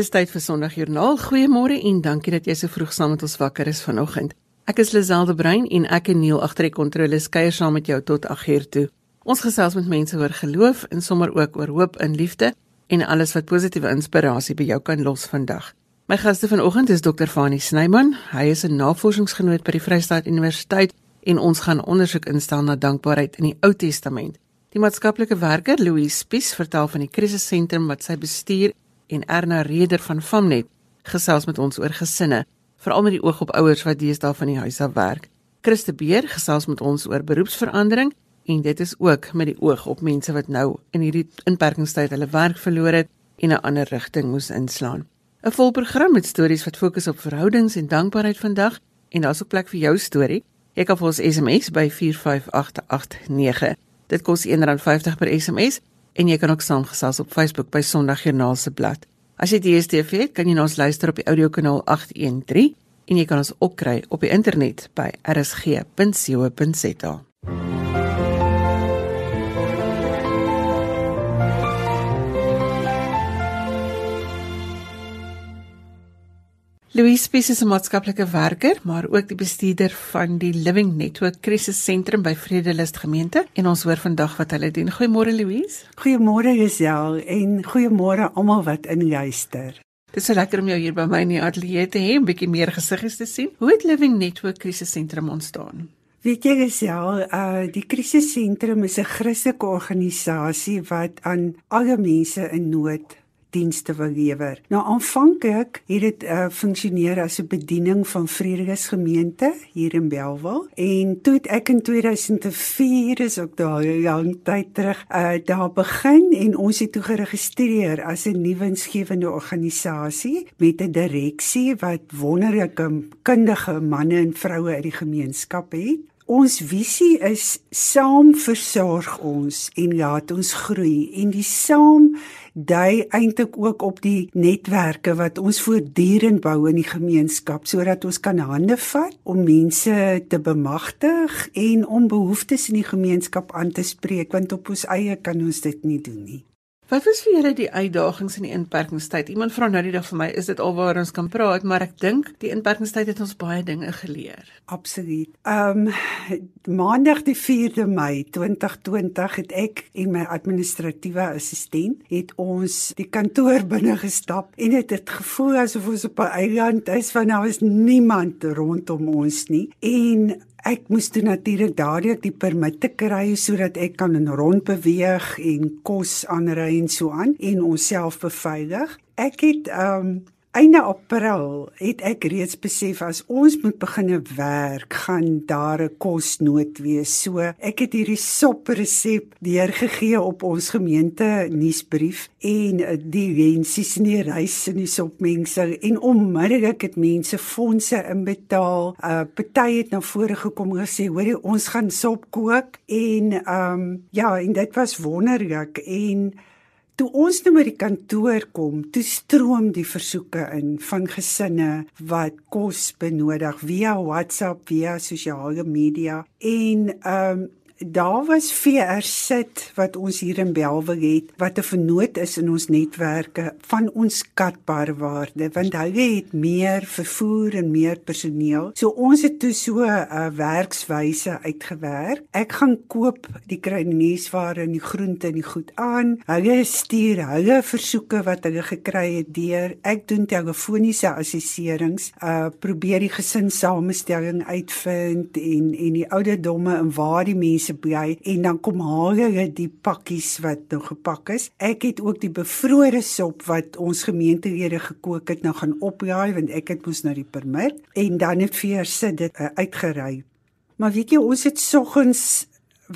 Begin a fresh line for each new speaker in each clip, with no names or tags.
Dis tyd vir Sondagjoernaal. Goeiemôre en dankie dat jy so vroeg saam met ons wakker is vanoggend. Ek is Liselde Brein en ek en Neil agter die kontroles kuier saam met jou tot 8uur toe. Ons gesels met mense oor geloof en sommer ook oor hoop en liefde en alles wat positiewe inspirasie by jou kan los vandag. My gaste vanoggend is Dr. Fanie Snyman. Hy is 'n navorsingsgenoot by die Vrystaat Universiteit en ons gaan ondersoek instel na dankbaarheid in die Ou Testament. Die maatskaplike werker Louise Spies vertel van die krisissentrum wat sy bestuur en Erna Reder van Famnet gesels met ons oor gesinne, veral met die oog op ouers wat deesdae van die huis af werk. Christe Beer gesels met ons oor beroepsverandering en dit is ook met die oog op mense wat nou in hierdie inperkingstyd hulle werk verloor het en 'n ander rigting moes inslaan. 'n Volprogram met stories wat fokus op verhoudings en dankbaarheid vandag en daar's ook plek vir jou storie. Jy kan vir ons SMS by 45889. Dit kos R1.50 per SMS en jy kan ook saamgesels op Facebook by Sondagjoernaal se blad. As jy DStv het, kan jy ons luister op die audiokanaal 813 en jy kan ons ook kry op die internet by rsg.co.za. Louise Spies is 'n maatskaplike werker, maar ook die bestuurder van die Living Network Krisissentrum by Vredelust Gemeente en ons hoor vandag wat hulle doen. Goeiemôre Louise.
Goeiemôre Jesel en goeiemôre almal wat in luister.
Dit is so lekker om jou hier by my in die ateljee te hê, 'n bietjie meer gesiggies te sien. Hoe het Living Network Krisissentrum ontstaan?
Weet jy Jesel, uh die Krisissentrum is 'n Christelike organisasie wat aan alle mense in nood dienste wil lewer. Nou aanvanklik het dit uh, funksioneer as 'n bediening van Vredes gemeente hier in Belwel en toe ek in 2004 is ook daar 'n lang tyd terug uh, daar begin en ons het toe geregistreer as 'n nuwensgewende organisasie met 'n direksie wat wonderlike kundige manne en vroue uit die gemeenskap het. Ons visie is saam versorg ons en laat ons groei en die saam dui eintlik ook op die netwerke wat ons voortdurend bou in die gemeenskap sodat ons kan hande vat om mense te bemagtig en om behoeftes in die gemeenskap aan te spreek want op ons eie kan ons dit nie doen nie.
Wat was vir julle die uitdagings in die inperkingstyd? Iemand vra nou die dag vir my, is dit alwaar ons kan praat, maar ek dink die inperkingstyd het ons baie dinge geleer.
Absoluut. Ehm um, Maandag die 4de Mei 2020 het ek en my administratiewe assistent het ons die kantoor binne gestap en dit het gevoel asof ons op 'n eiland is want daar was niemand rondom ons nie. En Ek moes toe natuurlik dadelik die permitte kry sodat ek kan rond beweeg en kos aanry en so aan en onsself beveilig. Ek het um Einde April het ek reeds besef as ons moet begine werk, gaan daar 'n kosnood wees. So, ek het hierdie sop resep deurgegee op ons gemeente nuusbrief en die wensies in die rys en die sopmengsel en onmiddellik het mense fondse inbetaal. Uh party het na vore gekom en gesê, "Hoerie, ons gaan sop kook." En um ja, en dit was wonderlik en Toe ons nou by die kantoor kom, toe stroom die versoeke in van gesinne wat kos benodig via WhatsApp, via sosiale media. En ehm um, daar was VR sit wat ons hier in Belwe het wat 'n vernoot is in ons netwerke van ons skatbare waarde want hulle het meer vervoer en meer personeel. So ons het toe so 'n uh, werkswyse uitgewerk. Ek gaan koop die kruideniersware en die groente en die goed aan. Hulle stuur hulle versoeke wat hulle gekry het deur. Ek doen telefoniese assesserings, uh probeer die gesinssamestelling uitvind en en die ouderdomme en waar die mense se bly en dan kom haal hulle die pakkies wat nou gepak is. Ek het ook die bevrore sop wat ons gemeentelede gekook het nou gaan opraai want ek het mos nou die permit en dan het vir sit dit uh, uitgery. Maar weet jy ons het soggens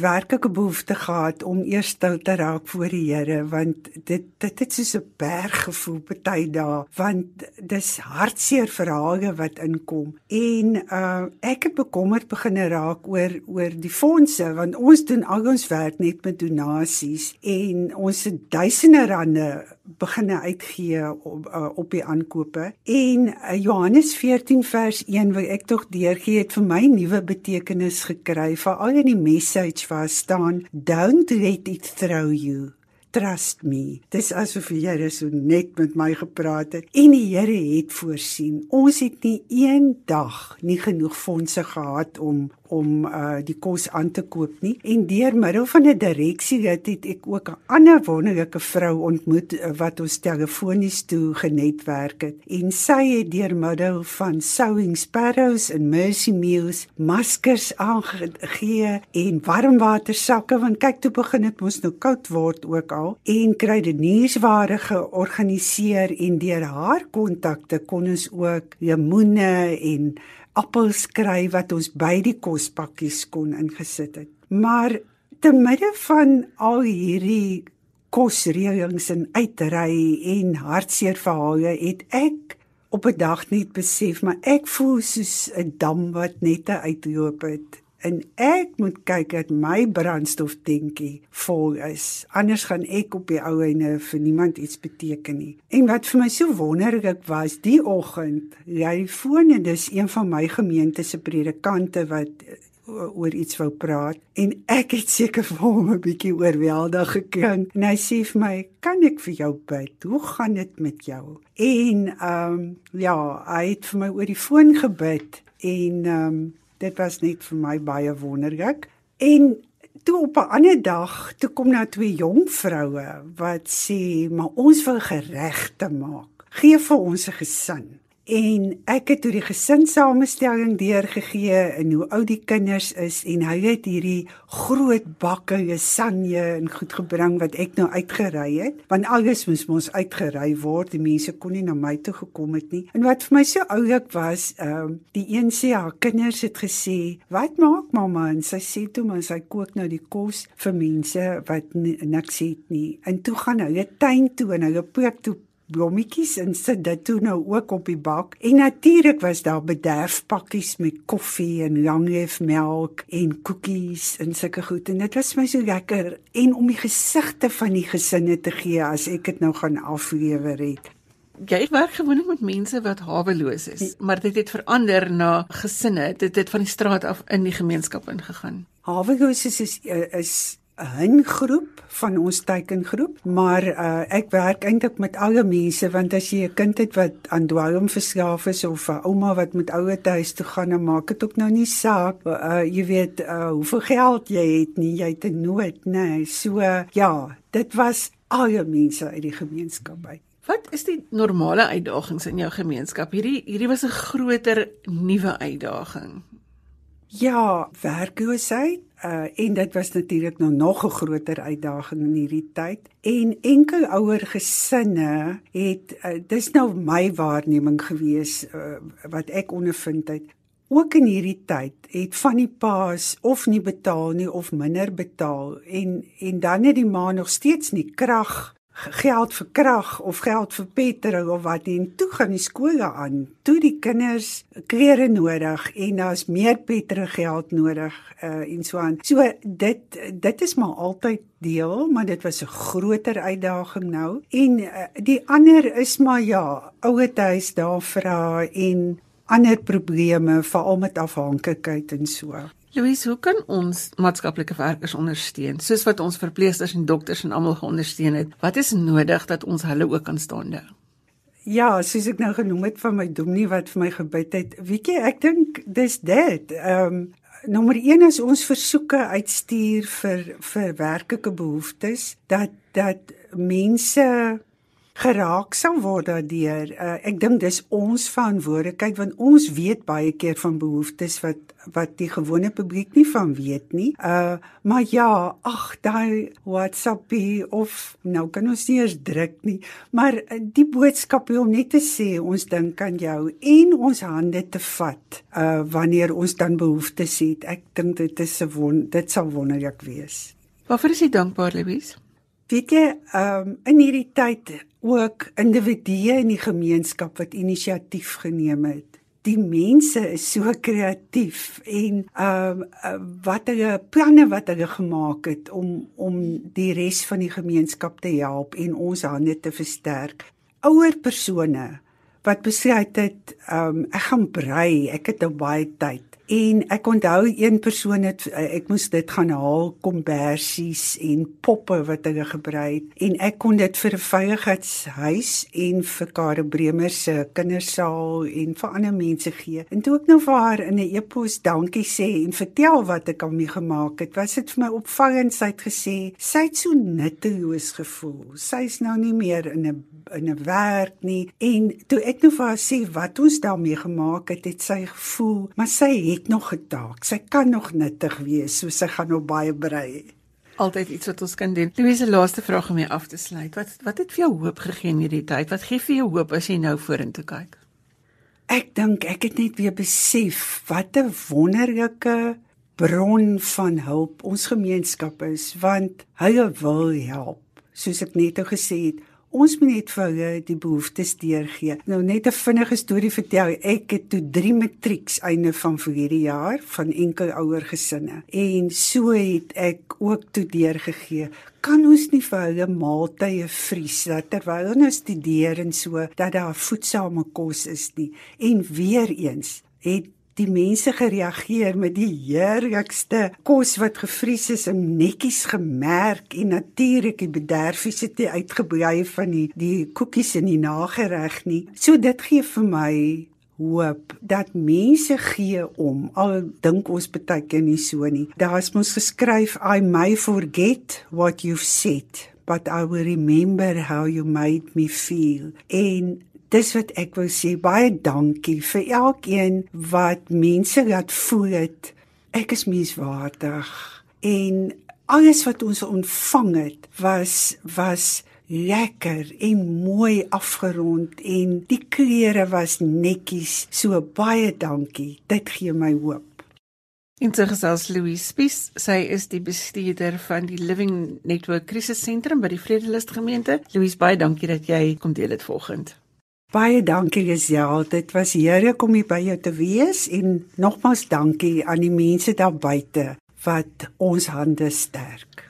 werklike behoefte gehad om eers stil te raak voor die Here want dit dit het soos 'n berg gevoel party dae want dis hartseer verhale wat inkom. En uh ek het bekommerd begin raak oor oor die fondse want ons doen al ons werk net met donasies en ons het duisende rande begin uitgee op uh, op die aankope. En uh, Johannes 14 vers 1 wat ek tog deurgee het vir my nuwe betekenis gekry veral in die message waar staan don't let it throw you trust me. Dis asof die Here so net met my gepraat het en die Here het voorsien. Ons het nie een dag nie genoeg fondse gehad om om uh die kos aan te koop nie. En deur middel van 'n direksie het, het ek ook 'n ander wonderlike vrou ontmoet uh, wat ons telefonies toe genetwerk het. En sy het deur middel van sewing sparrows en mercy meals maskers aangegee en warmwater sakke want kyk toe begin dit mos nou koud word ook al. En kruideniersware georganiseer en deur haar kontakte kon ons ook lemoene en appels kry wat ons by die kospakkies kon ingesit het. Maar te midde van al hierdie kosreëlings en uitry en hartseer verhale het ek op 'n dag net besef maar ek voel soos 'n dam wat net uitloop het en ek moet kyk dat my brandstofdenkie vol is. Anders gaan ek op die ou ene vir niemand iets beteken nie. En wat vir my so wonderlik was, die oggend, jy foon en dis een van my gemeente se predikante wat eh, oor iets wou praat en ek het seker vir hom 'n bietjie oorweldig geklink en hy sê vir my kan ek vir jou bid hoe gaan dit met jou en ehm um, ja hy het vir my oor die foon gebid en ehm um, dit was net vir my baie wonderlik. En toe op 'n ander dag, toe kom na twee jong vroue wat sê, "Maar ons wil geregte maak. Gee vir ons 'n gesin." En ek het toe die gesinsamestelling deurgegee en hoe oud die kinders is en hy het hierdie groot bakke lasagne en goed gebring wat ek nou uitgery het want alles moes mos uitgery word. Die mense kon nie na my toe gekom het nie. En wat vir my so oulik was um, die een sê haar kinders het gesê wat maak mamma? En sy sê toe maar sy kook nou die kos vir mense wat niks het nie. En toe gaan hulle tuin toe en hulle pook toe blommetjies en sit dit toe nou ook op die bak. En natuurlik was daar bederfpakkies met koffie en langlief melk en koekies en sulke goed. En dit was my so lekker en om die gesigte van die gesinne te gee as ek dit nou gaan aflewer het.
Jy werk gewoonlik met mense wat haweloos is, maar dit het verander na gesinne. Dit het van die straat af in die gemeenskap ingegaan.
Haweloos is is, is 'n groep van ons teikengroep, maar uh, ek werk eintlik met alle mense want as jy 'n kind het wat aan dwelm verslaaf is of 'n ouma wat met ouer huis toe gaan, dan maak dit ook nou nie saak uh, jy weet uh, hoeveel geld jy het nie, jy het 'n nood, nê. Nee. So uh, ja, dit was alle mense uit die gemeenskap by.
Wat is die normale uitdagings in jou gemeenskap? Hierdie hierdie was 'n groter nuwe uitdaging.
Ja, werkloosheid uh en dit was natuurlik nou nog 'n groter uitdaging in hierdie tyd. En enkel ouer gesinne het uh, dis nou my waarneming gewees uh, wat ek ondervind het. Ook in hierdie tyd het van die paas of nie betaal nie of minder betaal en en dan het die ma nog steeds nie krag geld vir krag of geld vir petrol of wat en toe gaan die skole aan. Toe die kinders klere nodig en daar's meer petrol geld nodig uh, en so aan. So dit dit is maar altyd deel, maar dit was 'n groter uitdaging nou. En uh, die ander is maar ja, ouer huis daar vra en ander probleme veral met afhanklikheid en so.
Louise, hoe kan ons maatskaplike werkers ondersteun soos wat ons verpleegsters en dokters en almal geondersteun het? Wat is nodig dat ons hulle ook kan staande hou?
Ja, soos ek nou genoem het van my dominee wat vir my gebid het. Weet jy, ek dink dis dit. Ehm um, nommer 1 is ons versoeke uitstuur vir vir werklike behoeftes dat dat mense geraak sal word daardeur. Uh, ek dink dis ons verantwoordelikheid want ons weet baie keer van behoeftes wat wat die gewone publiek nie van weet nie. Uh maar ja, ag daai WhatsAppie of nou kan ons nie eens druk nie, maar uh, die boodskap om net te sê ons dink aan jou en ons hande te vat uh wanneer ons dan behoeftes het. Ek dink dit is 'n won dit sal wonderlik wees.
Waarvoor is jy dankbaar, Louise?
Weet jy, ehm um, in hierdie tyd ook individue in die gemeenskap wat inisiatief geneem het. Die mense is so kreatief en ehm uh, wat hulle planne wat hulle gemaak het om om die res van die gemeenskap te help en ons hande te versterk. Ouer persone wat besluit het ehm um, ek gaan brei, ek het nou baie tyd En ek onthou een persoon het ek moes dit gaan haal kombersies en poppe wat hulle gebruik het en ek kon dit vir 'n veiligheidshuis en vir Kare Bremer se kindersaal en vir ander mense gee. En toe ek nou vir haar in 'n e-pos dankie sê en vertel wat ek aan my gemaak het, was dit vir my opvallend sy het gesê sy het so nutteloos gevoel. Sy's nou nie meer in 'n in 'n werk nie en toe ek nou vir haar sê wat ons daarmee gemaak het, het sy gevoel, maar sy het nog 'n taak. Sy kan nog nuttig wees, so sy gaan nog baie brei.
Altyd iets wat ons kan doen. Louise, laaste vraag om mee af te sluit. Wat wat het vir jou hoop gegee in hierdie tyd? Wat gee vir jou hoop as jy nou vorentoe kyk?
Ek dink ek het net weer besef wat 'n wonderlike bron van hulp ons gemeenskap is, want hy wil help. Soos ek net nou gesê het, ons moet net vir hulle die behoeftes deurgee. Nou net 'n vinnige storie vertel. Ek het toe 3 matrieks einde van verlede jaar van enkel ouer gesinne en so het ek ook toe deurgegee. Kan ons nie vir hulle maaltye vries dat terwyl hulle nou studeer en so dat daar voedsame kos is nie. En weer eens het die mense gereageer met die heerlikste kos wat gevries is en netjies gemerk en natuurlik die bederfies het uitgebrei van die die koekies in die nagereg nie. So dit gee vir my hoop dat mense gee om al dink ons baie keer nie so nie. Daar's mos geskryf I may forget what you've said but I will remember how you made me feel. En dis wat ek wou sê baie dankie vir elkeen wat mense laat voel het ek is menswaardig en alles wat ons ontvang het was was lekker en mooi afgerond en die klere was netjies so baie dankie dit gee my hoop
En so gesels Louise Spies, sy is die bestuurder van die Living Network Krisissentrum by die Vredelust gemeente. Louise, baie dankie dat jy kom deel dit vanoggend.
Baie dankie Giselle. Dit was heerlik om hier by jou te wees en nogmaals dankie aan die mense daar buite wat ons hande sterk.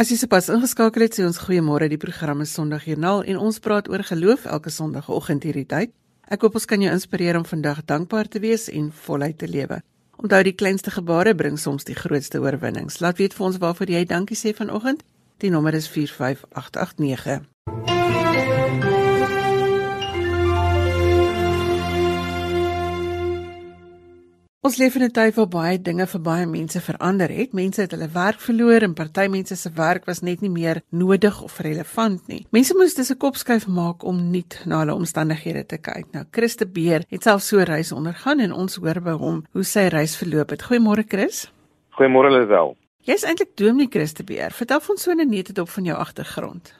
As jy sopas ingeskakel het, sê ons goeiemôre. Die program is Sondagjoernaal en ons praat oor geloof elke Sondagoggend hierdie tyd. Ek hoop ons kan jou inspireer om vandag dankbaar te wees en voluit te lewe. Onthou die kleinste gebare bring soms die grootste oorwinnings. Laat weet vir ons waarvoor jy dankie sê vanoggend. Die nommer is 45889. Ons leef in 'n tyd waar baie dinge vir baie mense verander het. Mense het hulle werk verloor en party mense se werk was net nie meer nodig of relevant nie. Mense moes dus 'n kopskuif maak om nuut na hulle omstandighede te kyk. Nou, Christe Beer het self so 'n reis ondergaan en ons hoor by hom hoe sy reis verloop het. Goeiemôre Chris.
Goeiemôre Lisel.
Jy's eintlik Dominee Christe Beer. Vertel ons so 'n neete dop van jou agtergrond.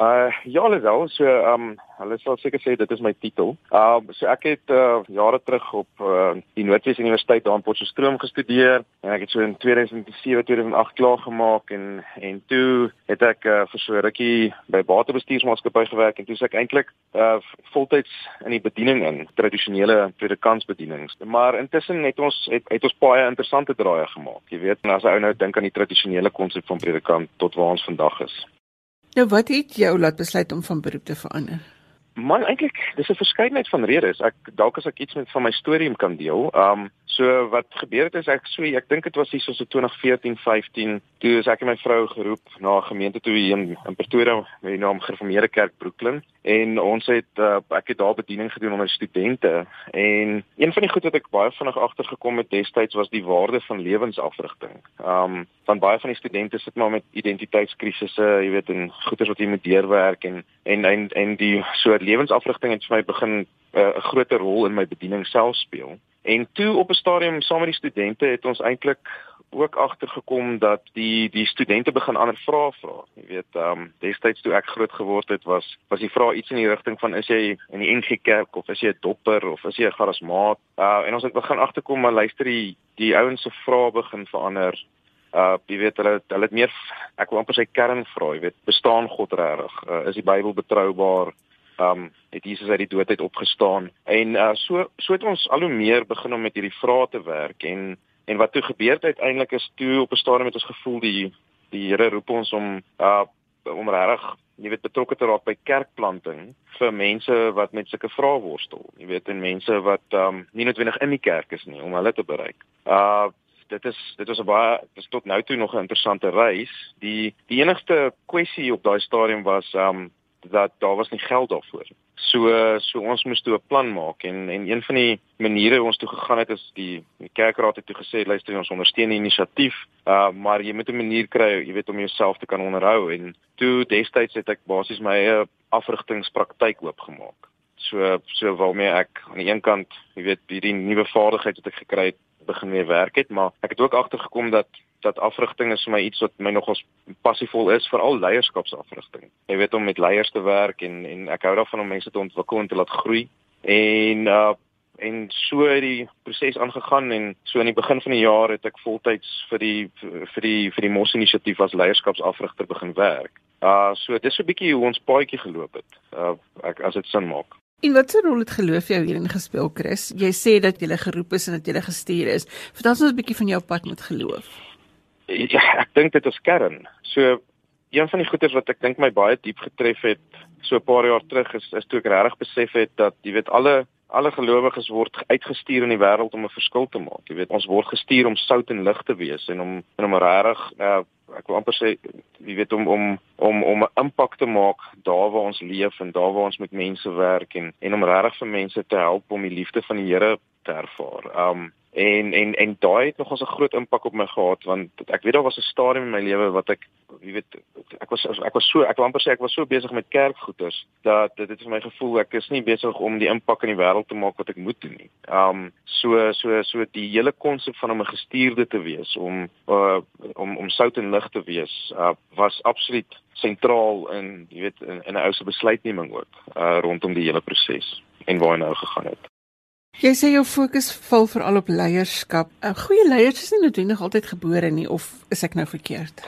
Uh ja, Lisel, so um hulle sal seker sê dit is my titel. Uh so ek het uh jare terug op uh die Noordwes Universiteit daar in Potchefstroom gestudeer en ek het so in 2007 2008 klaar gemaak en en toe het ek uh vir so rukkie by waterbestuursmaatskappy gewerk en toe is ek eintlik uh voltyds in die bediening in tradisionele predikantsbedienings. Maar intussen het ons het, het ons baie interessante draaie gemaak. Jy weet, as ou nou dink aan die tradisionele konsep van predikant tot waar ons vandag is.
Nou wat het jou laat besluit om van beroep te verander?
Man eintlik, dis 'n verskeidenheid van redes. Ek dalk as ek iets met van my storie kan deel. Um so wat gebeur het is ek so ek dink dit was hier so 2014, 15, toe is ek en my vrou geroep na 'n gemeente toe hier in, in Pretoria met die naam Gereformeerde Kerk Brooklyn en ons het uh, ek het daar bediening gedoen onder studente en een van die goed wat ek baie vinnig agtergekom het destyds was die waarde van lewensafrigting. Um van baie van die studente sit maar met identiteitskrisisse, jy weet, en goeders wat jy moet deurwerk en en en, en die so lewensafrigting het vir my begin eh, 'n uh, groter rol in my bediening self speel. En toe op 'n stadium saam met die studente het ons eintlik ook agtergekom dat die die studente begin ander vrae vra. Jy weet, ehm um, destyds toe ek groot geword het was was die vraag iets in die rigting van is jy in die NG Kerk of is jy 'n dopper of is jy 'n charismaat? Uh en ons het begin agterkom maar luister die die ouens se vrae begin verander. Uh jy weet hulle hulle het meer ek wil amper sê kernvrae, jy weet, bestaan God regtig? Uh, is die Bybel betroubaar? Um het Jesus uit die dood uit opgestaan en uh, so so het ons al hoe meer begin om met hierdie vrae te werk en en wat toe gebeur het uiteindelik is toe op 'n stadium het ons gevoel die die Here roep ons om uh om regtig jy weet betrokke te raak by kerkplanting vir mense wat met sulke vrae worstel. Jy weet en mense wat um nie noodwendig in die kerk is nie om hulle te bereik. Uh dit is dit was 'n baie dit is tot nou toe nog 'n interessante reis. Die die enigste kwessie op daai stadium was um dat daar was nie geld daarvoor. So so ons moes toe 'n plan maak en en een van die maniere hoe ons toe gegaan het is die, die kerkraad het toe gesê luister ons ondersteun die inisiatief, uh, maar jy moet 'n manier kry, jy weet om jouself te kan onderhou en toe destyds het ek basies my eie afrigtingspraktyk oopgemaak. So so waarmee ek aan die een kant, jy weet, hierdie nuwe vaardigheid wat ek gekry het begin weer werk het, maar ek het ook agtergekom dat dat afrigting is vir my iets wat my nogals passievol is, veral leierskapsafrigting. Jy weet om met leiers te werk en en ek hou daarvan om mense te ontwikkel en te laat groei. En uh en so het die proses aangegaan en so aan die begin van die jaar het ek voltyds vir die vir die vir die Mos inisiatief as leierskapsafrigter begin werk. Uh so dis 'n bietjie hoe ons paadjie geloop het. Uh ek as dit sin maak.
En wat 'n rol het geloof jou hierin gespeel, Chris? Jy sê dat jy geroep is en dat jy gestuur is. Vertel ons 'n bietjie van jou pad met geloof.
Ja, ek dink dit is kern. So een van die goeders wat ek dink my baie diep getref het so 'n paar jaar terug is is toe ek regtig besef het dat jy weet alle alle gelowiges word uitgestuur in die wêreld om 'n verskil te maak. Jy weet ons word gestuur om sout en lig te wees en om en om regtig uh, ek wil amper sê jy weet om om om om 'n impak te maak daar waar ons leef en daar waar ons met mense werk en en om regtig vir mense te help om die liefde van die Here te ervaar. Um en en en daai het nogals 'n groot impak op my gehad want ek weet daar was 'n stadium in my lewe wat ek jy weet ek was ek was so ek wil amper sê ek was so besig met kerkgoeders dat dit het vir my gevoel ek is nie besig om die impak in die wêreld te maak wat ek moet doen nie. Um so so so die hele konsep van om 'n gestuurde te wees om uh, om om sout en lig te wees uh, was absoluut sentraal in jy weet in, in 'n ou se besluitneming ook uh, rondom die hele proses en waar hy nou gegaan het.
Jy sê jou fokus val veral op leierskap. 'n Goeie leiers is nie noodwendig altyd gebore nie of is ek nou verkeerd?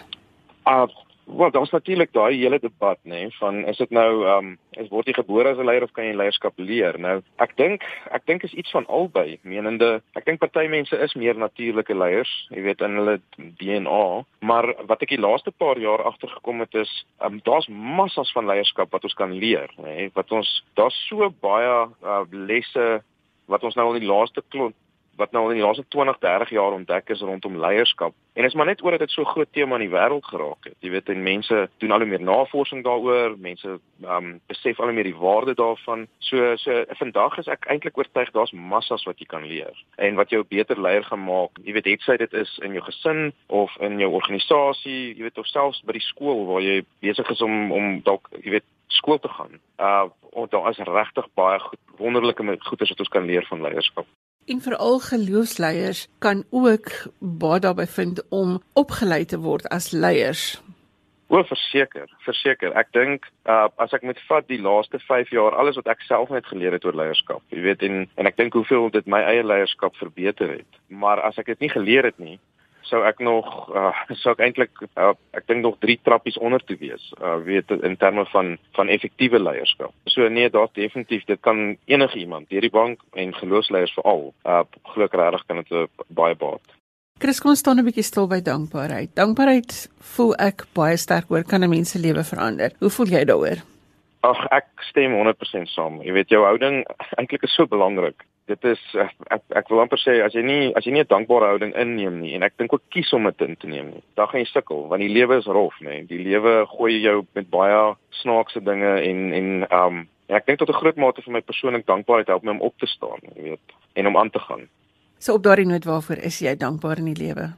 Ah, uh, wel, daar's natuurlik daai hele debat nê nee, van is dit nou ehm um, is word jy gebore as 'n leier of kan jy leierskap leer? Nou, ek dink ek dink is iets van albei. Menende, ek dink party mense is meer natuurlike leiers, jy weet in hulle DNA, maar wat ek die laaste paar jaar agtergekom het is, ehm um, daar's massas van leierskap wat ons kan leer, nê, nee, wat ons daar's so baie uh, lesse wat ons nou al in die laaste klont wat nou in die laaste 20, 30 jaar ontdek is rondom leierskap. En is maar net oor dat dit so groot tema in die wêreld geraak het. Jy weet, en mense doen al hoe meer navorsing daaroor, mense ehm um, besef al hoe meer die waarde daarvan. So so vandag is ek eintlik oortuig daar's massas wat jy kan leer en wat jou beter leier gaan maak. Jy weet, hetsy dit is in jou gesin of in jou organisasie, jy weet of selfs by die skool waar jy besig is om om dalk jy weet skool te gaan. Uh oh, daar is regtig baie goed, wonderlike goedes wat ons kan leer van leierskap.
En veral geloofsleiers kan ook baie daarby vind om opgelei te word as leiers.
O, verseker, verseker. Ek dink uh as ek met vat die laaste 5 jaar alles wat ek self net geleer het oor leierskap. Jy weet en en ek dink hoeveel dit my eie leierskap verbeter het. Maar as ek dit nie geleer het nie, sou ek nog uh, sou ek eintlik uh, ek dink nog 3 trappies onder te wees uh, weet in terme van van effektiewe leierskap. So nee, daar's definitief dit kan enige iemand, hierdie bank en geloofsleiers veral, uh, glo ek regtig kan dit uh, baie baat.
Chris kom staan 'n bietjie stil by dankbaarheid. Dankbaarheid voel ek baie sterk oor kan 'n mens se lewe verander. Hoe voel jy daaroor?
Ag ek stem 100% saam. Jy weet jou houding eintlik is so belangrik. Dit is ek ek wil amper sê as jy nie as jy nie 'n dankbare houding inneem nie en ek dink ook kies om dit in te neem nie, dan gaan jy sukkel want die lewe is rof, nê. Die lewe gooi jou met baie snaakse dinge en en um en ek dink tot 'n groot mate vir my persoonlik dankbaarheid help my om op te staan, jy weet, en om aan te gaan.
So op daardie noot waarvoor is jy dankbaar in die lewe?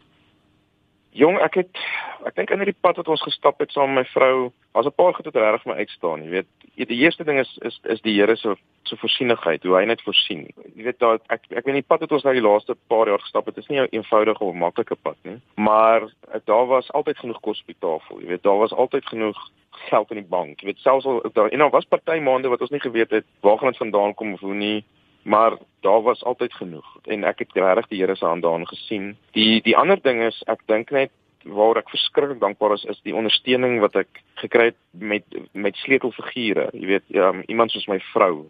Jong, ek het ek dink in hierdie pad wat ons gestap het saam met my vrou, was 'n paar goed wat reg vir my uitstaan, jy weet. Die eerste ding is is is die Here se se voorsienigheid, hoe hy net voorsien. Jy weet daar ek ek weet die pad wat ons nou die laaste paar jaar gestap het, is nie 'n eenvoudige of maklike pad nie, maar daar was altyd genoeg kos op die tafel, jy weet, daar was altyd genoeg geld in die bank. Jy weet selfs al daar en daar was party maande wat ons nie geweet het waar gaan dit vandaan kom of hoe nie maar daar was altyd genoeg en ek het regtig die Here se hand daarin gesien. Die die ander ding is ek dink net waar ek verskriklik dankbaar is is die ondersteuning wat ek gekry het met met sleutelfigure. Jy weet, um, iemand soos my vrou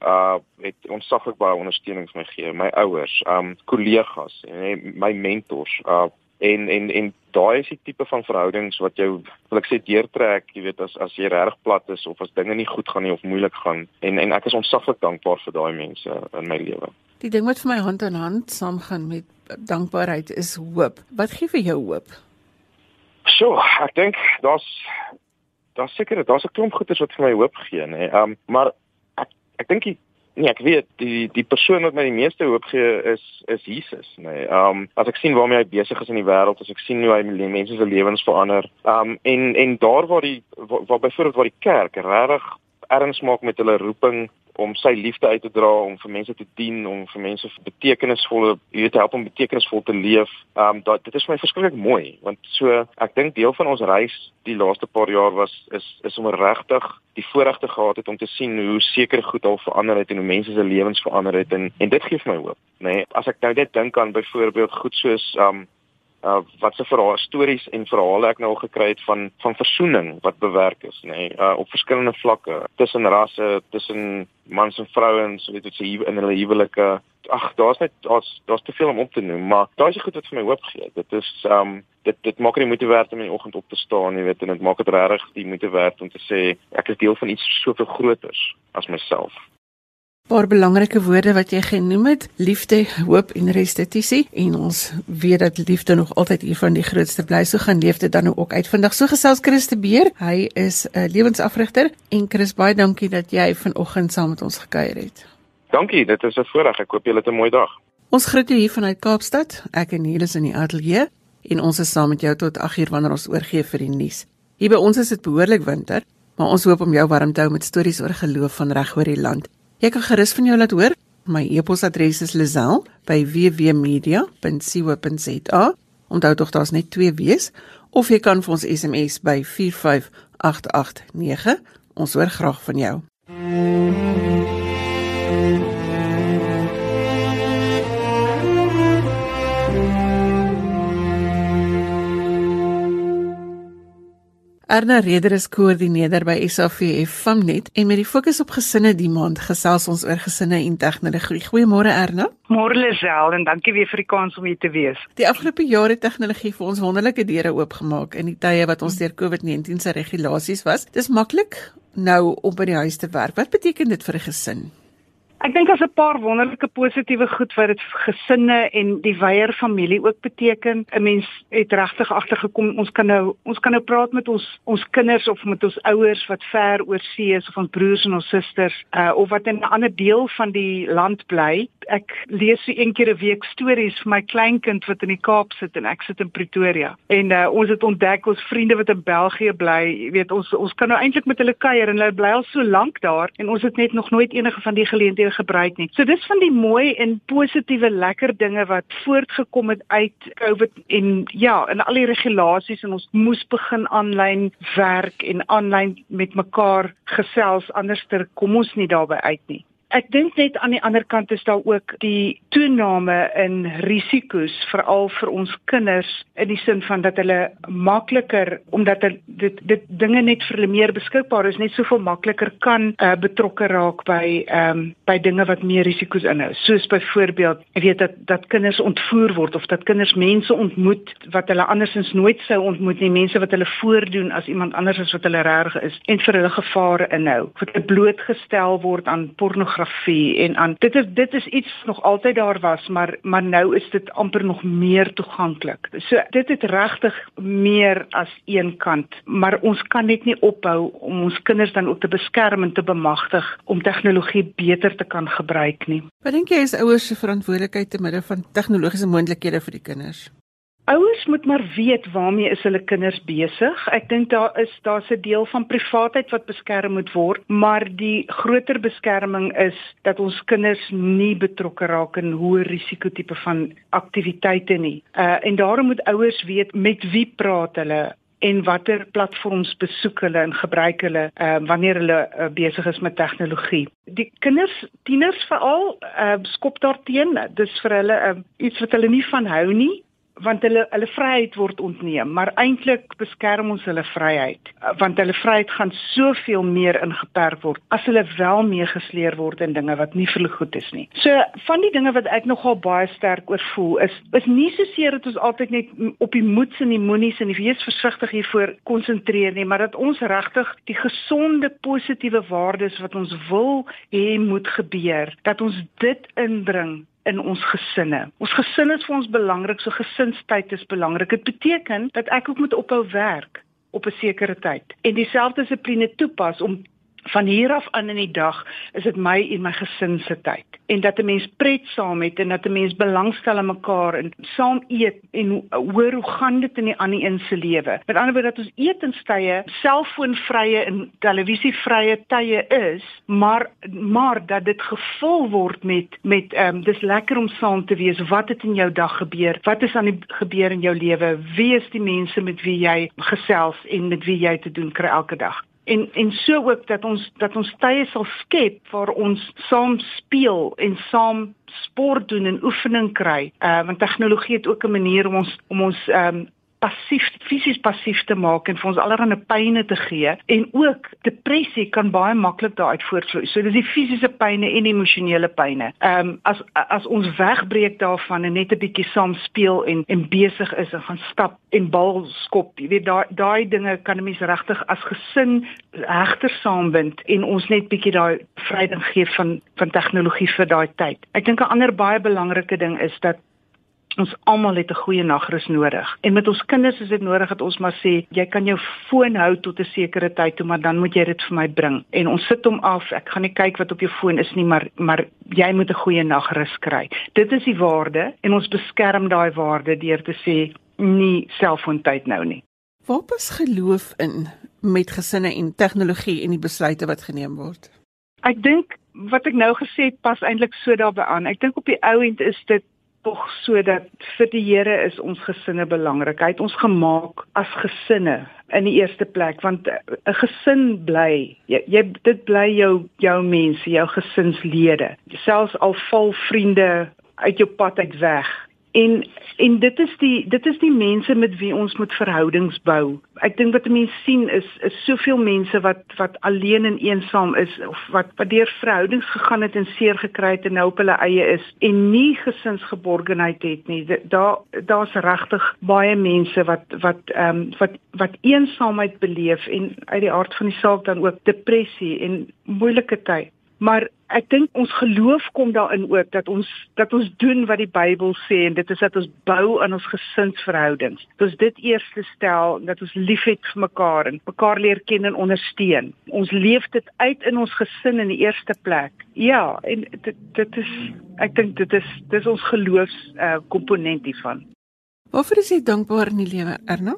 uh het onsaglik baie ondersteuning vir my gegee, my ouers, um kollegas en my mentors uh en en en daai is die tipe van verhoudings wat jou wil ek sê deurtrek, jy weet as as jy reg plat is of as dinge nie goed gaan nie of moeilik gaan en en ek is ontsaglik dankbaar vir daai mense in my lewe.
Die ding wat vir my hand in hand saamgaan met dankbaarheid is hoop. Wat gee vir jou hoop?
So, ek dink daar's daar's seker daar's 'n klomp goeders wat vir my hoop gee, nê. Ehm um, maar ek ek dink nee, ek weet die die persoon wat my die meeste hoop gee is is Jesus, nê. Ehm um, as ek sien waarmee hy besig is in die wêreld, as ek sien hoe hy mense se lewens verander. Ehm um, en en daar waar die waar, waar byvoorbeeld waar die kerk regtig erns maak met hulle roeping om sy liefde uit te dra om vir mense te dien om vir mense betekenisvolle jy weet help om betekenisvol te leef. Ehm um, dat dit is vir my verskriklik mooi want so ek dink deel van ons reis die laaste paar jaar was is is om regtig die voorregte gehad het om te sien hoe sekere goed al verander het en hoe mense se lewens verander het en en dit gee vir my hoop, nê. Nee, as ek nou net dink aan byvoorbeeld goed soos ehm um, uh wat se verhaal stories en verhale ek nou al gekry het van van versoening wat bewerk is nê nee, uh op verskillende vlakke tussen rasse tussen mans en vrouens weet dit sê in hulle huwelike. Ag daar's net daar's daar's te veel om op te noem maar daai is goed wat vir my hoop gee dit is um dit dit maak dit moeite werd om in die oggend op te staan jy weet en dit maak dit regtig die moeite werd om te sê ek is deel van iets soveel groters as myself
paar belangrike woorde wat jy genoem het, liefde, hoop en restituisie en ons weet dat liefde nog altyd een van die grootste bly. So gaan leef dit dan nou ook uit. Vandag so gesels Chris de Beer. Hy is 'n lewensafrigter en Chris baie dankie dat jy vanoggend saam met ons gekuier het.
Dankie, dit is 'n voorreg. Ek hoop julle het 'n mooi dag.
Ons groet jou hier vanuit Kaapstad. Ek en hier is in die ateljee en ons is saam met jou tot 8uur wanneer ons oorgee vir die nuus. Hier by ons is dit behoorlik winter, maar ons hoop om jou warm te hou met stories oor geloof van reg oor die land. Jy kan gerus van jou laat hoor. My e-posadres is lazel@wwmedia.co.za. Onthou tog daar's net twee W's of jy kan vir ons SMS by 45889. Ons hoor graag van jou. Erna Reder is koördineerder by SAVF Famnet en met die fokus op gesinne die maand gesels ons oor gesinne en tegnologie. Goeiemôre Erna.
Môre Lisel en dankie weer vir die kans om hier te wees.
Die afgelope jare het tegnologie vir ons wonderlike deure oopgemaak in die tye wat ons deur COVID-19 se regulasies was. Dis maklik nou om by die huis te werk. Wat beteken dit vir 'n gesin?
Ek dink as 'n paar wonderlike positiewe goed wat dit gesinne en die wyeer familie ook beteken. 'n Mens het regtig agtergekom ons kan nou ons kan nou praat met ons ons kinders of met ons ouers wat ver oor see is of ons broers en ons susters uh, of wat in 'n ander deel van die land bly. Ek lees so een keer 'n week stories vir my kleinkind wat in die Kaap sit en ek sit in Pretoria. En uh, ons het ontdek ons vriende wat in België bly, jy weet ons ons kan nou eintlik met hulle kuier en hulle bly al so lank daar en ons het net nog nooit enige van die geleenthede gebruik nie. So dis van die mooi en positiewe lekker dinge wat voortgekom het uit COVID en ja, en al die regulasies en ons moes begin aanlyn werk en aanlyn met mekaar gesels anderster kom ons nie daarby uit nie. Ek dink net aan die ander kant is daar ook die toename in risiko's veral vir ons kinders in die sin van dat hulle makliker omdat dit dit dinge net vir hulle meer beskikbaar is net soveel makliker kan uh, betrokke raak by ehm um, by dinge wat meer risiko's inhou. Soos byvoorbeeld ek weet dat dat kinders ontvoer word of dat kinders mense ontmoet wat hulle andersins nooit sou ontmoet nie mense wat hulle voordoen as iemand anders as wat hulle reg is en vir hulle gevare inhou. Wat blootgestel word aan pornografie pornografie en aan dit is dit is iets nog altyd daar was maar maar nou is dit amper nog meer toeganklik. So dit het regtig meer as een kant, maar ons kan net nie ophou om ons kinders dan ook te beskerm en te bemagtig om tegnologie beter te kan gebruik nie.
Wat dink jy is ouers se verantwoordelikheid te midde van tegnologiese moontlikhede vir die kinders?
Ouers moet maar weet waarmee is hulle kinders besig. Ek dink daar is daar's 'n deel van privaatheid wat beskerm moet word, maar die groter beskerming is dat ons kinders nie betrokke raak in hoë risiko tipe van aktiwiteite nie. Uh en daarom moet ouers weet met wie praat hulle en watter platforms besoek hulle en gebruik hulle uh, wanneer hulle uh, besig is met tegnologie. Die kinders, tieners veral, uh, skop daarteen. Dis vir hulle uh, iets wat hulle nie van hou nie
want hulle hulle vryheid word ontneem, maar eintlik beskerm ons hulle vryheid want hulle vryheid gaan soveel meer ingeperk word as hulle wel meegesleer word in dinge wat nie vir hulle goed is nie. So van die dinge wat ek nogal baie sterk oor voel is is nie so seer dat ons altyd net op die moeds en die moenies en die wees versigtig hiervoor konsentreer nie, maar dat ons regtig die gesonde positiewe waardes wat ons wil hê moet gebeur, dat ons dit inbring in ons gesinne. Ons gesin is vir ons belangrik, so gesinstyd is belangrik. Dit beteken dat ek ook moet ophou werk op 'n sekere tyd en dieselfde dissipline toepas om van hier af aan in die dag is dit my en my gesin se tyd en dat 'n mens pret saam het en dat 'n mens belangstel in mekaar en saam eet en hoor hoe gaan dit in die ander een se lewe. Met ander woorde dat ons etenstye selfoonvrye en televisievrye tye is, maar maar dat dit gevul word met met ehm um, dis lekker om saam te wees. Wat het in jou dag gebeur? Wat is aan die gebeur in jou lewe? Wie is die mense met wie jy gesels en met wie jy te doen kry elke dag? En en so ook dat ons dat ons tye sal skep waar ons saam speel en saam sport doen en oefening kry. Uh want tegnologie het ook 'n manier om ons om ons ehm um, passief fisies passief te maak en vir ons allerlei pynne te gee en ook depressie kan baie maklik daaruit voortvloei. So dis die fisiese pynne en emosionele pynne. Ehm um, as as ons wegbreek daarvan en net 'n bietjie saam speel en en besig is en gaan stap en bal skop, jy weet daai daai dinge kan 'n mens regtig as gesin regter saambind en ons net bietjie daai vryding gee van van tegnologie vir daai tyd. Ek dink 'n ander baie belangrike ding is dat ons almal het 'n goeie nagrus nodig. En met ons kinders is dit nodig dat ons maar sê, jy kan jou foon hou tot 'n sekere tyd toe, maar dan moet jy dit vir my bring. En ons sit hom af. Ek gaan nie kyk wat op jou foon is nie, maar maar jy moet 'n goeie nagrus kry. Dit is die waarde en ons beskerm daai waarde deur te sê nie selfoontyd nou nie.
Waar pas geloof in met gesinne en tegnologie en die besluite wat geneem word?
Ek dink wat ek nou gesê het pas eintlik so daarbey aan. Ek dink op die ou end is dit tog sodat vir die Here is ons gesinne belangrik. Hy het ons gemaak as gesinne in die eerste plek want 'n gesin bly jy, jy dit bly jou jou mense, jou gesinslede. Selfs al val vriende uit jou pad uit weg, En en dit is die dit is die mense met wie ons moet verhoudings bou. Ek dink wat mense sien is is soveel mense wat wat alleen en eensaam is of wat wat deur verhoudings gegaan het en seer gekry het en nou op hulle eie is en nie gesinsgeborgenheid het nie. Daar daar's regtig baie mense wat wat ehm um, wat wat eensaamheid beleef en uit die aard van die saak dan ook depressie en moeilike tye. Maar ek dink ons geloof kom daarin ook dat ons dat ons doen wat die Bybel sê en dit is dat ons bou aan ons gesinsverhoudings. Dat ons dit eers stel dat ons liefhet vir mekaar en mekaar leer ken en ondersteun. Ons leef dit uit in ons gesin in die eerste plek. Ja, en dit dit is ek dink dit is dis ons geloofs uh, komponent hiervan.
Waarvoor is jy dankbaar in die lewe, Erna?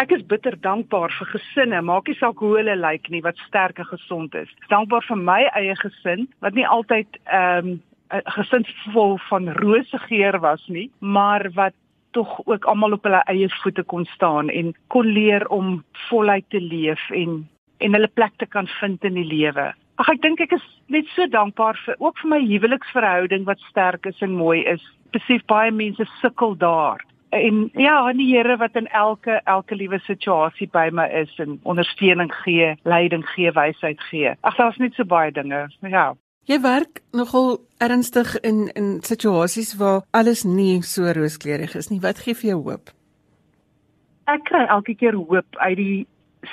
Ek is bitter dankbaar vir gesinne, maak nie saak hoe hulle lyk nie, wat sterk en gesond is. Dankbaar vir my eie gesin wat nie altyd ehm um, 'n gesin vol van rose geur was nie, maar wat tog ook almal op hulle eie voete kon staan en kon leer om voluit te leef en en hulle plek te kan vind in die lewe. Ag ek dink ek is net so dankbaar vir ook vir my huweliksverhouding wat sterk is en mooi is. Besef baie mense sukkel daar en ja, aan die Here wat in elke elke liewe situasie by my is en ondersteuning gee, leiding gee, wysheid gee. Ag daar's net so baie dinge. Ja.
Jy werk nogal ernstig in in situasies waar alles nie so rooskleurig is nie. Wat gee vir jou hoop?
Ek kry elke keer hoop uit die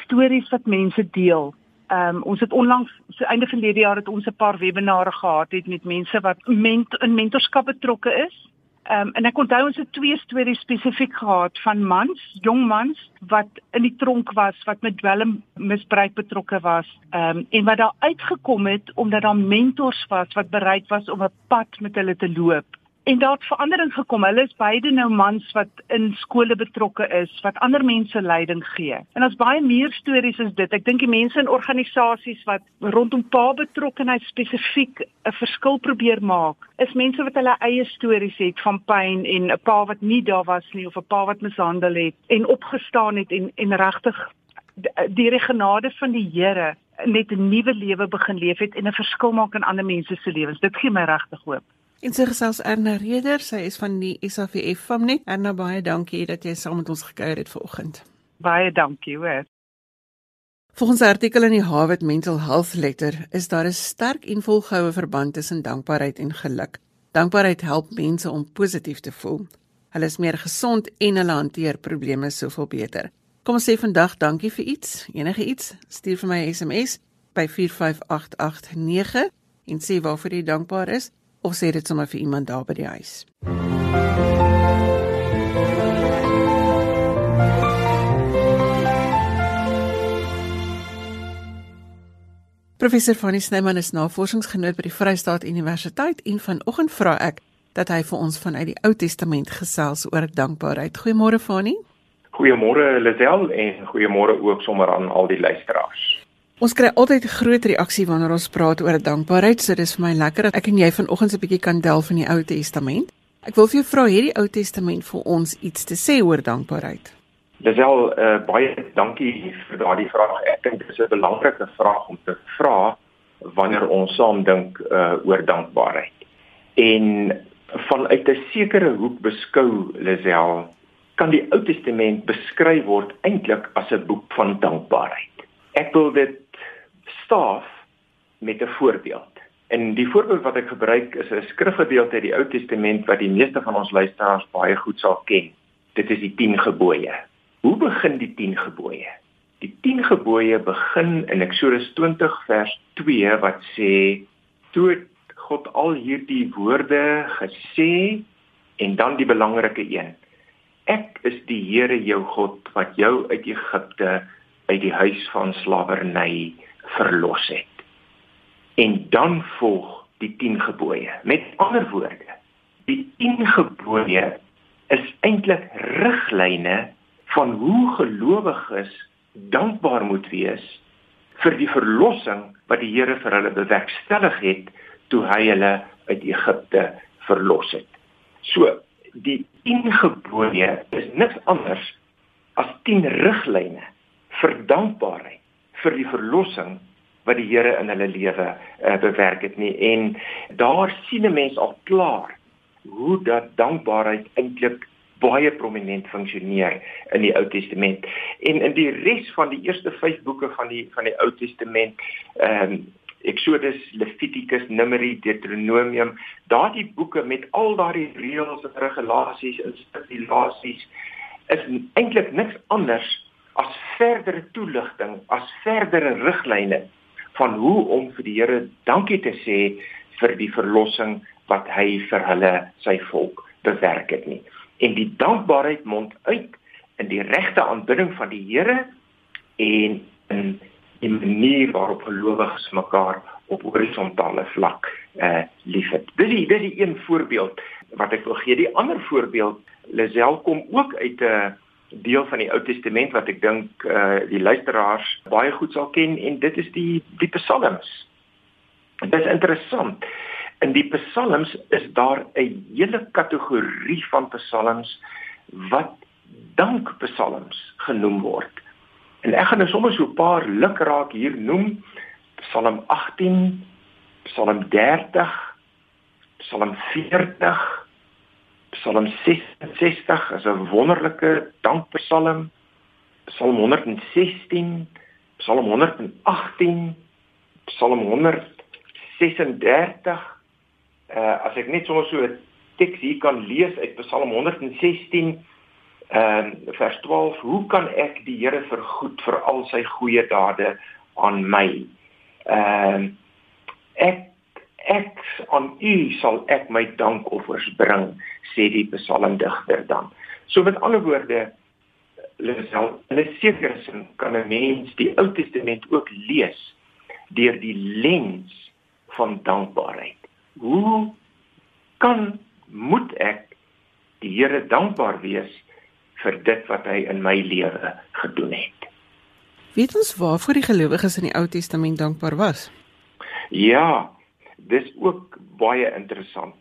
stories wat mense deel. Ehm um, ons het onlangs so einde van die jaar het ons 'n paar webinare gehad het met mense wat ment in mentorskap betrokke is Ehm um, en ek onthou ons het twee stories spesifiek gehad van mans, jong mans wat in die tronk was, wat met dwelmmisbruik betrokke was. Ehm um, en wat daar uitgekom het omdat daar mentors was wat bereid was om 'n pad met hulle te loop en daar het verandering gekom. Hulle is beide nou mans wat in skole betrokke is, wat ander mense leiding gee. En daar's baie meer stories as dit. Ek dink die mense in organisasies wat rondom pa betrokkenheid spesifiek 'n verskil probeer maak, is mense wat hulle eie stories het van pyn en 'n pa wat nie daar was nie of 'n pa wat mishandel het en opgestaan het en en regtig die genade van die Here net 'n nuwe lewe begin leef het en 'n verskil maak in ander mense se lewens. Dit gee my regtig hoop.
En sy gesels Erna Reder, sy is van die SAVF famnie. Erna, baie dankie dat jy saam met ons gekuier het vanoggend.
Baie dankie, hoor.
Volgens 'n artikel in die Harvard Mental Health Letter is daar 'n sterk en volgehoue verband tussen dankbaarheid en geluk. Dankbaarheid help mense om positief te voel. Hulle is meer gesond en hulle hanteer probleme soveel beter. Kom ons sê vandag dankie vir iets, enige iets. Stuur vir my 'n SMS by 45889 en sê waarvoor jy dankbaar is of sê dit sommer vir iemand daar by die huis. Professor Fanny Snyman is navorsingsgenoot by die Vrystaat Universiteit en vanoggend vra ek dat hy vir ons vanuit die Ou Testament gesels oor dankbaarheid. Goeiemôre Fanny.
Goeiemôre Lisel en goeiemôre ook sommer aan al die luisteraars.
Ons kry altyd groot reaksie wanneer ons praat oor dankbaarheid, so dis vir my lekker dat ek en jy vanoggend 'n bietjie kan delf in die Ou Testament. Ek wil vir jou vra hierdie Ou Testament vir ons iets te sê oor dankbaarheid.
Dis wel uh, baie dankie vir daardie vraag. Ek dink dit is 'n belangrike vraag om te vra wanneer ons saam dink uh, oor dankbaarheid. En vanuit 'n sekere hoek beskou Lisel kan die Ou Testament beskryf word eintlik as 'n boek van dankbaarheid. Ek wil dit staaf met 'n voorbeeld. En die voorbeeld wat ek gebruik is 'n skrifgedeelte uit die Ou Testament wat die meeste van ons luisteraars baie goed sal ken. Dit is die 10 gebooie. Hoe begin die 10 gebooie? Die 10 gebooie begin in Eksodus 20 vers 2 wat sê: "Toe God al hierdie woorde gesê en dan die belangrike een: Ek is die Here jou God wat jou uit Egipte uit die huis van slawerny verlos het." En dan volg die 10 gebooie. Met ander woorde, die 10 gebooie is eintlik riglyne van hoe gelowiges dankbaar moet wees vir die verlossing wat die Here vir hulle bewerkstellig het toe hy hulle uit Egipte verlos het. So, die 10 gebooie is niks anders as 10 riglyne vir dankbaarheid vir die verlossing wat die Here in hulle lewe uh, bewerk het nie en daar sien 'n mens al klaar hoe dat dankbaarheid eintlik baie prominent funksioneer in die Ou Testament. En in die res van die eerste 5 boeke van die van die Ou Testament, ehm um, Exodus, Levitikus, Numeri, Deuteronomium, daardie boeke met al daardie reëls en regulasies en stipulasies is eintlik niks anders as verdere toeligting, as verdere riglyne van hoe om vir die Here dankie te sê vir die verlossing wat hy vir hulle sy volk bewerk het nie en die dankbaarheid mond uit in die regte aanbidding van die Here en in die manier waarop gelowiges mekaar op horisontale vlak eh liefhet. Dis die dis die een voorbeeld wat ek wil gee. Die ander voorbeeld Lisel kom ook uit 'n uh, deel van die Ou Testament wat ek dink uh, die luisteraars baie goed sal ken en dit is die die Psalms. Dit is interessant. In die psalms is daar 'n hele kategorie van psalms wat dankpsalms genoem word. En ek gaan nou sommer so 'n paar lukraak hier noem. Psalm 18, Psalm 30, Psalm 40, Psalm 66 is 'n wonderlike dankpsalm. Psalm 116, Psalm 118, Psalm 136 uh as ek net sommer so 'n teks hier kan lees uit Psalm 116 ehm uh, vers 12 hoe kan ek die Here vergoed vir al sy goeie dade aan my ehm uh, ek ek aan u sal ek my dankoffers bring sê die psalmdigter dan so met ander woorde lesel in 'n sekere sin kan 'n mens die Ou Testament ook lees deur die lens van dankbaarheid hoe kan moet ek die Here dankbaar wees vir dit wat hy in my lewe gedoen het.
Weet ons waarvoor die gelowiges in die Ou Testament dankbaar was?
Ja, dis ook baie interessant.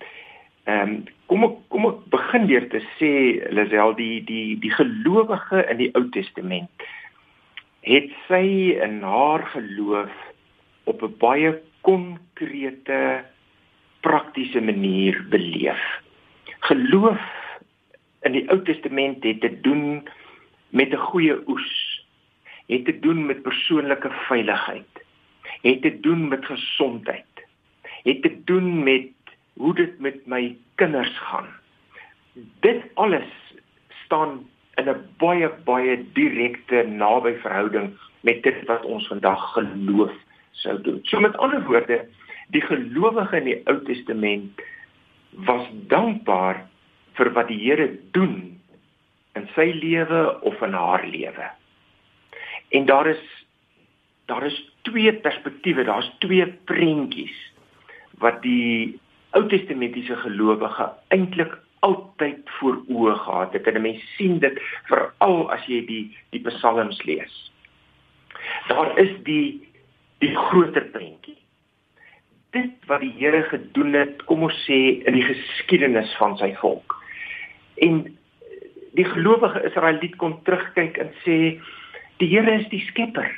Ehm um, kom ek kom ek begin deur te sê Lisel die die die gelowige in die Ou Testament het sy in haar geloof op 'n baie konkrete praktiese manier beleef. Geloof in die Ou Testament het te doen met 'n goeie oes, het te doen met persoonlike veiligheid, het te doen met gesondheid, het te doen met hoe dit met my kinders gaan. Dit alles staan in 'n baie baie direkte naby verhouding met dit wat ons vandag geloof sou doen. So met ander woorde, die gelowige in die Ou Testament was dankbaar vir wat die Here doen in sy lewe of in haar lewe. En daar is daar is twee perspektiewe, daar's twee prentjies wat die Ou Testamentiese gelowige eintlik altyd voor oë gehad het. En mense sien dit veral as jy die die psalms lees. Daar is die die groter prentjie. Dit wat die Here gedoen het, kom ons sê in die geskiedenis van sy volk. En die gelowige Israeliet kon terugkyk en sê die Here is die skepper.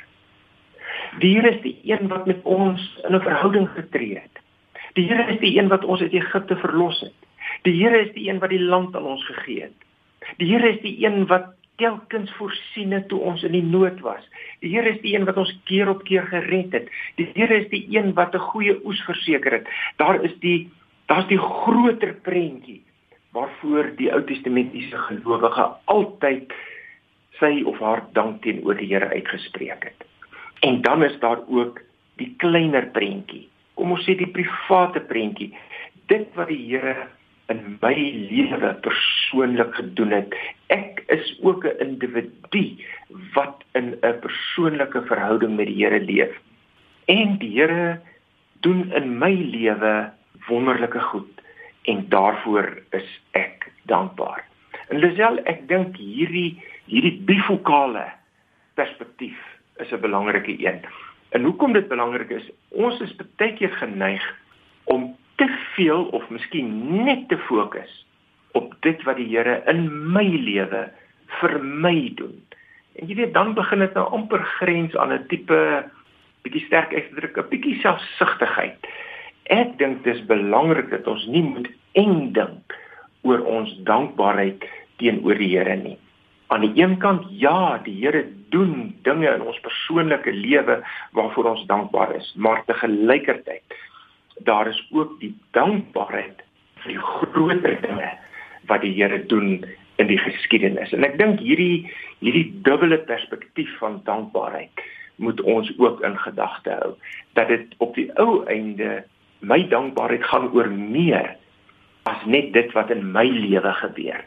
Die Here is die een wat met ons in 'n verhouding getree het. Die Here is die een wat ons uit Egipte verlos het. Die Here is die een wat die land aan ons gegee het. Die Here is die een wat telkens voorsien het toe ons in die nood was. Die Here is die een wat ons keer op keer gered het. Die Here is die een wat 'n goeie oes verseker het. Daar is die daar's die groter prentjie waarvoor die Ou Testamentiese gelowige altyd sy of haar dank teenoor die Here uitgespreek het. En dan is daar ook die kleiner prentjie. Kom ons sê die private prentjie. Dit wat die Here in my lewe persoonlik gedoen het. Ek is ook 'n individu wat in 'n persoonlike verhouding met die Here leef. En die Here doen in my lewe wonderlike goed en daarvoor is ek dankbaar. En Lisel, ek dink hierdie hierdie bifokale perspektief is 'n belangrike een. En hoekom dit belangrik is, ons is baie keer geneig om te veel of miskien net te fokus op dit wat die Here in my lewe vir my doen. En jy weet dan begin dit nou amper grens aan 'n tipe bietjie sterk uitdruk, 'n bietjie selfsugtigheid. Ek dink dis belangrik dat ons nie moet dink oor ons dankbaarheid teenoor die Here nie. Aan die een kant ja, die Here doen dinge in ons persoonlike lewe waarvoor ons dankbaar is, maar te gelykertyd daar is ook die dankbaarheid vir die groter dinge wat die Here doen in die geskiedenis. En ek dink hierdie hierdie dubbele perspektief van dankbaarheid moet ons ook in gedagte hou dat dit op die ou einde my dankbaarheid gaan oor meer as net dit wat in my lewe gebeur.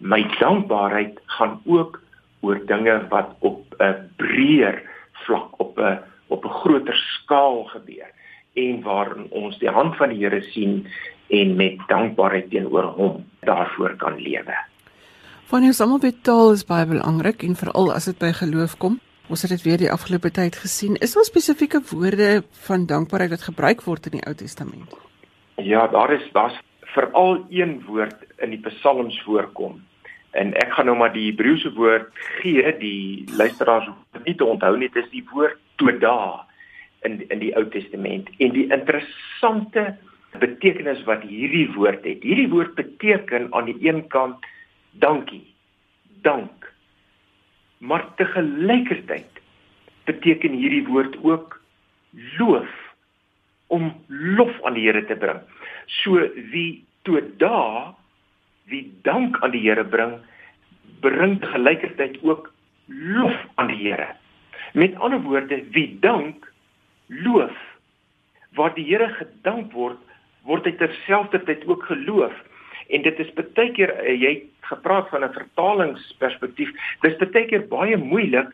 My dankbaarheid gaan ook oor dinge wat op 'n breër vlak op 'n op 'n groter skaal gebeur en waarin ons die hand van die Here sien en met dankbaarheid teenoor hom daarvoor kan lewe.
Van jou almal weet taal is baie belangrik en veral as dit by geloof kom. Ons het dit weer die afgelope tyd gesien. Is daar spesifieke woorde van dankbaarheid wat gebruik word in die Ou Testament?
Ja, daar is daar's veral een woord in die Psalms voorkom. En ek gaan nou maar die Hebreëse woord gee, die luisteraars hoef nie te onthou nie, dit is die woord toda in in die Ou Testament. En die interessante betekenis wat hierdie woord het. Hierdie woord beteken aan die een kant dankie. Dank maar te gelykertyd beteken hierdie woord ook loof om lof aan die Here te bring. So wie toe da wie dank aan die Here bring, bring gelykertyd ook lof aan die Here. Met ander woorde, wie dank, loof. Waar die Here gedank word, word hy terselfdertyd ook geloof. En dit is baie keer uh, jy gepraat van 'n vertalingsperspektief. Dis baie keer baie moeilik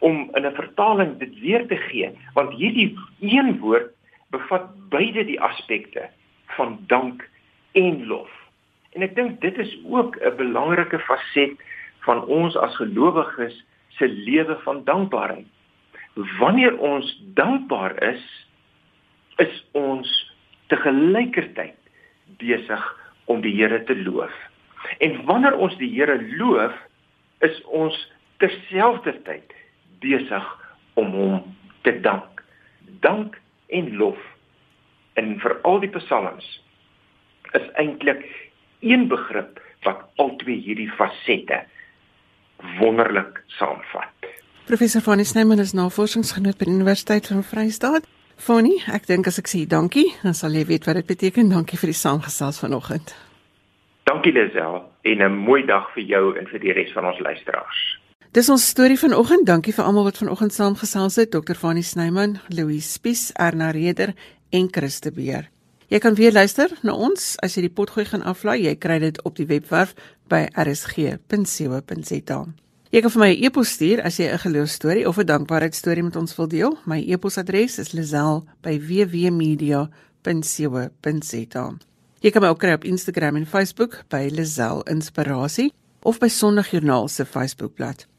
om in 'n vertaling dit weer te gee, want hierdie een woord bevat beide die aspekte van dank en lof. En ek dink dit is ook 'n belangrike faset van ons as gelowiges se lewe van dankbaarheid. Wanneer ons dankbaar is, is ons te gelykertyd besig om die Here te loof. En wanneer ons die Here loof, is ons terselfdertyd besig om hom te dank. Dank en lof in veral die psalms is eintlik een begrip wat albei hierdie fasette wonderlik saamvat.
Professor Fanny Snyman is navorsingsgenoot by die Universiteit van Vryheid. Fanny, ek dink as ek sê dankie, dan sal jy weet wat dit beteken. Dankie vir die saamgesels vanoggend.
Dankie Lisel en 'n mooi dag vir jou en vir die res van ons luisteraars.
Dis ons storie vanoggend. Dankie vir almal wat vanoggend saamgesels het. Dr. Fanny Snyman, Louise Spies, Erna Reder en Christe Beer. Jy kan weer luister na ons as jy die potgooi gaan aflaai. Jy kry dit op die webwerf by rsg.co.za. Jy kan vir my 'n e e-pos stuur as jy 'n geloostorie of 'n dankbaarheidstorie met ons wil deel. My e-posadres is lazel@wwmedia.co.za. Jy kan my ook kry op Instagram en Facebook by Lazel Inspirasie of by Sondagjoernaal se Facebookblad.